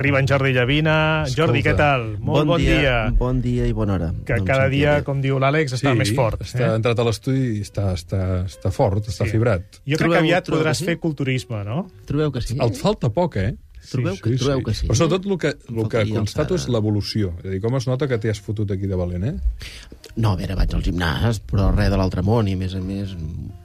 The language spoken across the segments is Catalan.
Arriba en Jordi Llavina. Jordi, què tal? Molt bon, dia. Bon dia i bona hora. Que cada dia, bé. com diu l'Àlex, està més fort. Està eh? entrat a l'estudi i està, està, està fort, està Sí. fibrat. Jo crec Trobeu- que aviat trobeu podràs que sí? fer culturisme, no? Trobeu que sí? Et falta poc, eh? Trobeu, que, trobeu que sí? Però sobretot el que, el que constato és l'evolució. És a dir, com es nota que t'hi has fotut aquí de valent, eh? No, a veure, vaig al gimnàs, però res de l'altre món, i a més a més...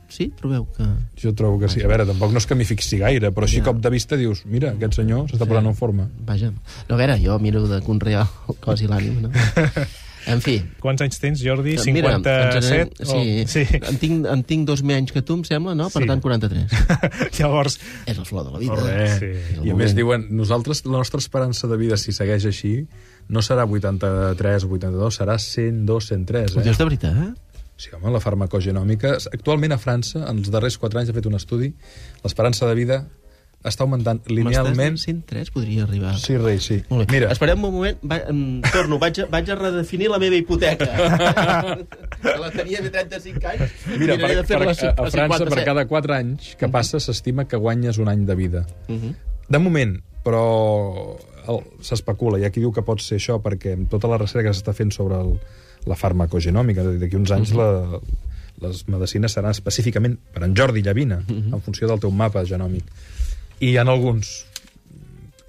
Sí, trobeu que... Jo trobo que sí. A veure, tampoc no és que m'hi fixi gaire, però així Ja. cop de vista dius, mira, aquest senyor s'està posant en forma. Vaja. No, a veure, jo miro de conrear el cos i l'ànim, no? En fi, Quants anys tens, Jordi? Eh, Mira, 57? ens anem- O- sí, sí. En, tinc, en tinc dos menys que tu, em sembla, no? Per Sí. tant, 43. Llavors, És el flor de la vida. Molt bé. Sí. I a més diuen, nosaltres, la nostra esperança de vida, si segueix així, no serà 83 o 82, serà 102, 103, Ho eh? dius de veritat, eh? Sí, home, la farmacogenòmica... Actualment a França, en els darrers 4 anys, ha fet un estudi, l'esperança de vida està augmentant linealment... 103 podria arribar. Sí, rei, sí. Mira, Esperem un moment, va, em, torno, vaig a, vaig a redefinir la meva hipoteca. la tenia de 35 anys. mira per, per, a, a França, 57. per cada 4 anys que passa, s'estima que guanyes un any de vida. Mhm. De moment, però s'especula, i aquí diu que pot ser això, perquè amb tota la recerca que s'està fent sobre el, la farmacogenòmica, d'aquí uns anys la, les medicines seran específicament per en Jordi Llavina, en funció del teu mapa genòmic. I hi ha alguns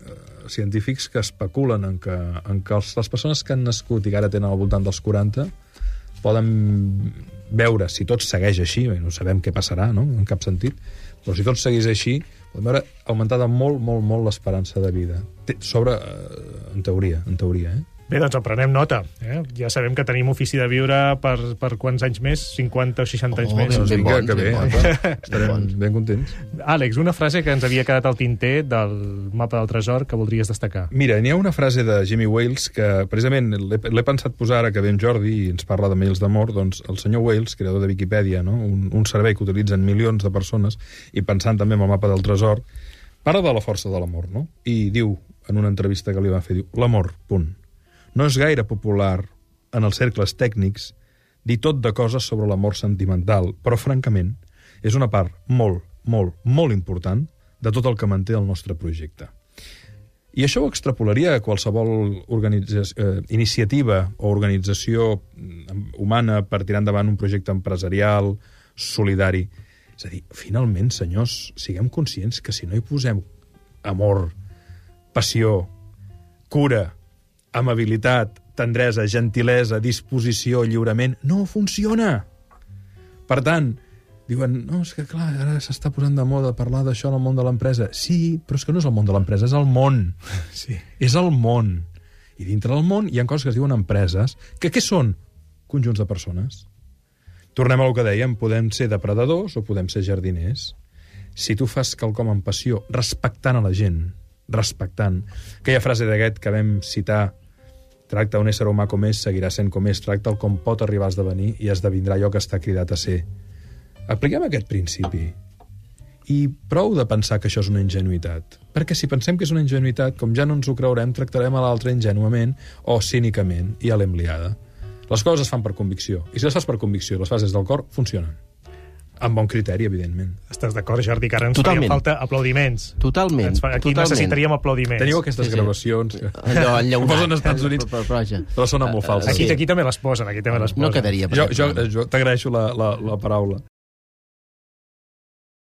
eh, científics que especulen en que, en que els, les persones que han nascut i que ara tenen al voltant dels 40 poden veure si tot segueix així, bé, no sabem què passarà, no?, en cap sentit, però si tot segueix així, podem veure augmentada molt, molt, molt l'esperança de vida. Té- Sobre, eh, en teoria, en teoria, eh? Bé, doncs en prenem nota. Eh? Ja sabem que tenim ofici de viure per, per quants anys més? 50 o 60 anys Oh, més? ben Doncs ben vinga, bons, que bé, ben bons. estarem bons. ben contents. Àlex, una frase que ens havia quedat al tinter del mapa del tresor que voldries destacar. Mira, n'hi ha una frase de Jimmy Wales que precisament l'he l'he pensat posar ara que ve en Jordi i ens parla de mails d'amor, doncs el senyor Wales, creador de Wikipedia, no? un, un servei que utilitzen milions de persones i pensant també en el mapa del tresor, parla de la força de l'amor, no? I diu, en una entrevista que li van fer, diu, l'amor, punt. No és gaire popular en els cercles tècnics dir tot de coses sobre l'amor sentimental, però francament és una part molt, molt, molt important de tot el que manté el nostre projecte. I això ho extrapolaria a qualsevol eh, iniciativa o organització mm, humana per tirar endavant un projecte empresarial, solidari. És a dir, finalment, senyors, siguem conscients que si no hi posem amor, passió, cura, amabilitat, tendresa, gentilesa, disposició, lliurament, no funciona. Per tant, diuen, no, és que clar, ara s'està posant de moda parlar d'això en el món de l'empresa. Sí, però és que no és el món de l'empresa, és el món. Sí. És el món. I dintre del món hi ha coses que es diuen empreses, que què són? Conjunts de persones. Tornem a lo que dèiem, podem ser depredadors o podem ser jardiners. Si tu fas quelcom amb passió, respectant a la gent, respectant, aquella frase d'aquest que vam citar, tracta un ésser humà com és, seguirà sent com és, tracta el com pot arribar a esdevenir i esdevindrà allò que està cridat a ser. Apliquem aquest principi. I prou de pensar que això és una ingenuïtat. Perquè si pensem que és una ingenuïtat, com ja no ens ho creurem, tractarem a l'altre ingenuament o cínicament i a l'embliada. Les coses es fan per convicció. I si les fas per convicció i les fas des del cor, funcionen. Amb bon criteri, evidentment. Estàs d'acord, Jordi, que ara ens Totalment. farien falta aplaudiments. Totalment, Ens fa... Aquí totalment. necessitaríem aplaudiments. Teniu aquestes Sí, sí. gravacions que Allò enllaunat. posen als Estats Units, Però, però, vaja. però sonen molt falses. Aquí, Sí. aquí també les posen, aquí també les posen. No quedaria. Jo, jo, jo t'agraeixo la, la, la paraula.